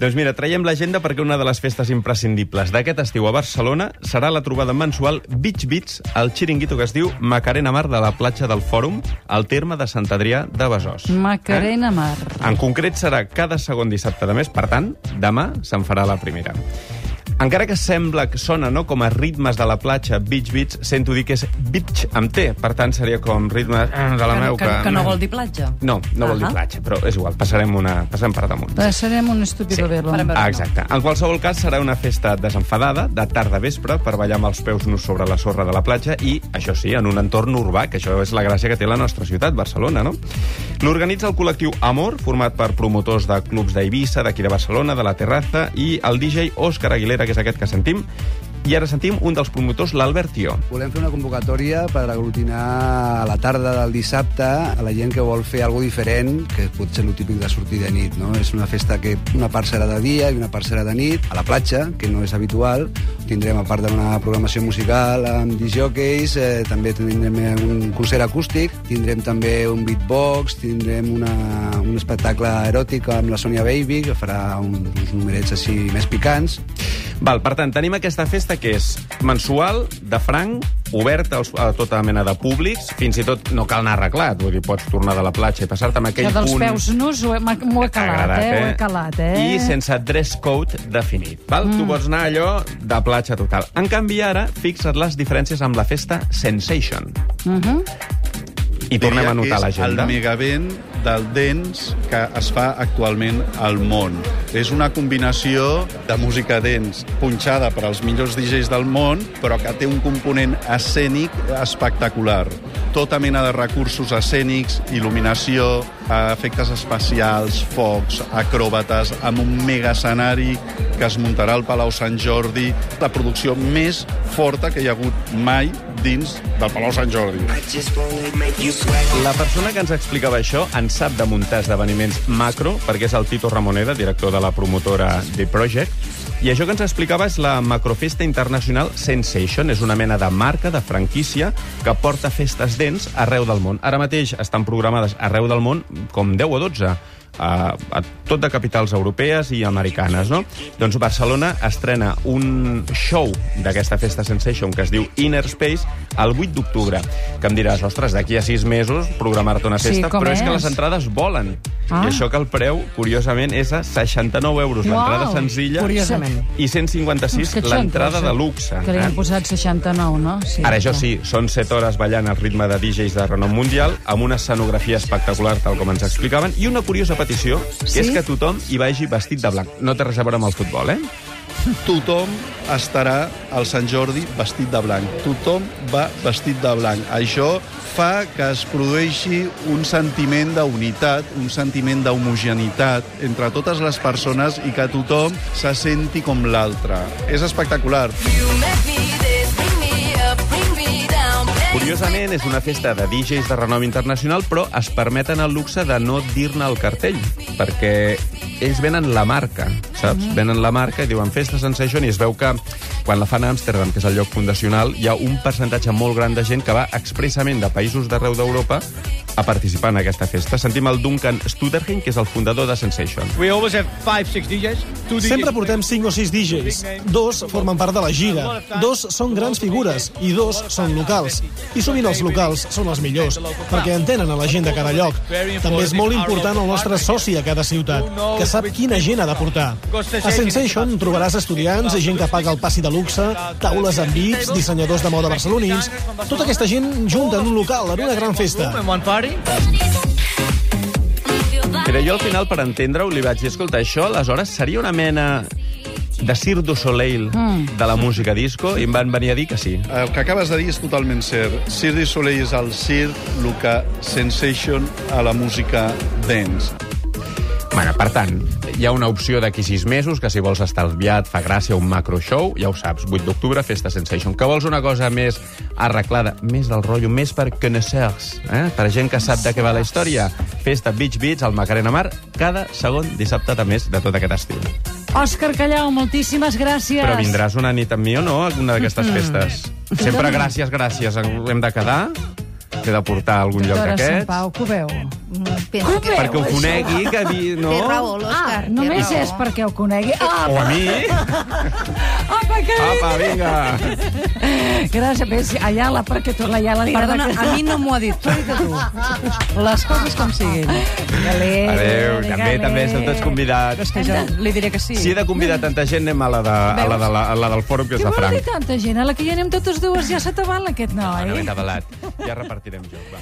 Doncs mira, traiem l'agenda perquè una de les festes imprescindibles d'aquest estiu a Barcelona serà la trobada mensual Beach Beats al xiringuito que es diu Macarena Mar de la platja del Fòrum, al terme de Sant Adrià de Besòs. Macarena Mar. En concret serà cada segon dissabte de mes, per tant, demà se'n farà la primera. Encara que sembla que sona no, com a ritmes de la platja, Beach Beats, sento dir que és beach amb T, per tant seria com ritme de la Que, meu... que, que no vol dir platja. No, no vol dir platja, però és igual, passarem, una, passarem per damunt. Passarem un estúpido Sí. verlo. Ah, exacte. En qualsevol cas, serà una festa desenfadada, de tarda a vespre, per ballar amb els peus nus sobre la sorra de la platja i, això sí, en un entorn urbà, que això és la gràcia que té la nostra ciutat, Barcelona, no? L'organitza el col·lectiu Amor, format per promotors de clubs d'Eivissa, d'aquí de Barcelona, de la Terraza, i el DJ Òscar Aguilera, que és aquest que sentim, i ara sentim un dels promotors, l'Albert Tió. Volem fer una convocatòria per aglutinar a la tarda del dissabte a la gent que vol fer alguna diferent, que pot ser el típic de sortir de nit. No? És una festa que una part serà de dia i una part serà de nit, a la platja, que no és habitual. Tindrem, a part d'una programació musical amb disjockeys, eh, també tindrem un concert acústic, tindrem també un beatbox, tindrem una, un espectacle eròtic amb la Sonia Baby, que farà uns, uns numerets així més picants. Val, per tant, tenim aquesta festa que és mensual, de franc, oberta a tota mena de públics, fins i tot no cal anar arreglat, vull dir, pots tornar de la platja i passar-te amb aquell Que dels punt... peus nus he, m'ho he calat, agradat, eh? Ho he calat, eh? I sense dress code definit. Val? Mm. Tu pots anar allò de platja total. En canvi, ara, fixa't les diferències amb la festa Sensation. Uh -huh. I tornem a Diria que notar és l'agenda. el megavent del dance que es fa actualment al món. És una combinació de música dance punxada per als millors DJs del món, però que té un component escènic espectacular. Tota mena de recursos escènics, il·luminació, efectes especials, focs, acròbates, amb un mega escenari que es muntarà al Palau Sant Jordi, la producció més forta que hi ha hagut mai dins del Palau Sant Jordi. La persona que ens explicava això en sap de muntar esdeveniments macro, perquè és el Tito Ramoneda, director de la promotora The Project, i això que ens explicava és la Macrofesta Internacional Sensation. És una mena de marca, de franquícia, que porta festes dents arreu del món. Ara mateix estan programades arreu del món com 10 o 12 a, a tot de capitals europees i americanes, no? Doncs Barcelona estrena un show d'aquesta festa Sensation que es diu Inner Space el 8 d'octubre. Que em diràs, ostres, d'aquí a 6 mesos programar-te una Sí, festa, com però és? que és? les entrades volen. Ah. I això que el preu, curiosament, és a 69 euros l'entrada senzilla curiosament. i 156 Que l'entrada de eh? luxe. Que li eh? han posat 69, no? Sí, Ara, això sí, són 7 hores ballant al ritme de DJs de renom mundial, amb una escenografia espectacular, tal com ens explicaven, i una curiosa petició, que Sí? és que tothom hi vagi vestit de blanc. No té res a veure amb el futbol, eh? tothom estarà al Sant Jordi vestit de blanc. Tothom va vestit de blanc. Això fa que es produeixi un sentiment d'unitat, un sentiment d'homogeneïtat entre totes les persones i que tothom se senti com l'altre. És espectacular. Curiosament, és una festa de DJs de renom internacional, però es permeten el luxe de no dir-ne el cartell, perquè ells venen la marca, saps? Venen la marca i diuen Festa Sensation i es veu que quan la fan a Amsterdam, que és el lloc fundacional, hi ha un percentatge molt gran de gent que va expressament de països d'arreu d'Europa a participar en aquesta festa. Sentim el Duncan Studerheim, que és el fundador de Sensation. We always have five, six DJs. Two DJs Sempre portem 5 o 6 DJs. Dos formen part de la gira, dos són grans figures i dos són locals. I sovint els locals són els millors, perquè entenen a la gent de cada lloc. També és molt important el nostre soci a cada ciutat, que sap quina gent ha de portar. A Sensation trobaràs estudiants, gent que paga el passi de luxe, taules amb VIPs, dissenyadors de moda barcelonins... Tota aquesta gent junta en un local, en una gran festa. Però jo al final, per entendre-ho, li vaig dir, escolta, això aleshores seria una mena de Cirque du Soleil Mm. de la música disco i em van venir a dir que sí. El que acabes de dir és totalment cert. Cirque du Soleil és el circ, el que Sensation a la música dance. Bueno, per tant, hi ha una opció d'aquí sis mesos, que si vols estalviar et fa gràcia un macro show, ja ho saps, 8 d'octubre, Festa Sensation. Que vols una cosa més arreglada, més del rotllo, més per connoisseurs, eh? per gent que sap de què va la història? Festa Beach Beats al Macarena Mar, cada segon dissabte de mes de tot aquest estiu. Òscar Callau, moltíssimes gràcies. Però vindràs una nit amb mi o no, a una d'aquestes festes? Sempre gràcies, gràcies. Hem de quedar? T'he de portar a algun lloc Doctora Sant d'aquests. Pau, que ho veu? Mm, Penso que... Perquè ho conegui, que vi... No? Té raó, l'Òscar. Ah, només raó. és perquè ho conegui. Ah, O a mi? apa, que Apa, vinga! Gràcies, ves, Ayala, perquè tu l'Ayala li Perdona, a mi no m'ho ha dit, t'ho he dit a tu. Les coses com siguin. Galé, Adéu, també, també són tots Però convidats. és que jo li diré que sí. Si he de convidar tanta gent, anem a la, de, a la, de la, a la del fòrum, que és Què de vol dir Franc. tanta gent? A la que hi anem totes dues ja s'ha tabalat aquest No noi. m'he tabalat. Ja repartirem joc, va.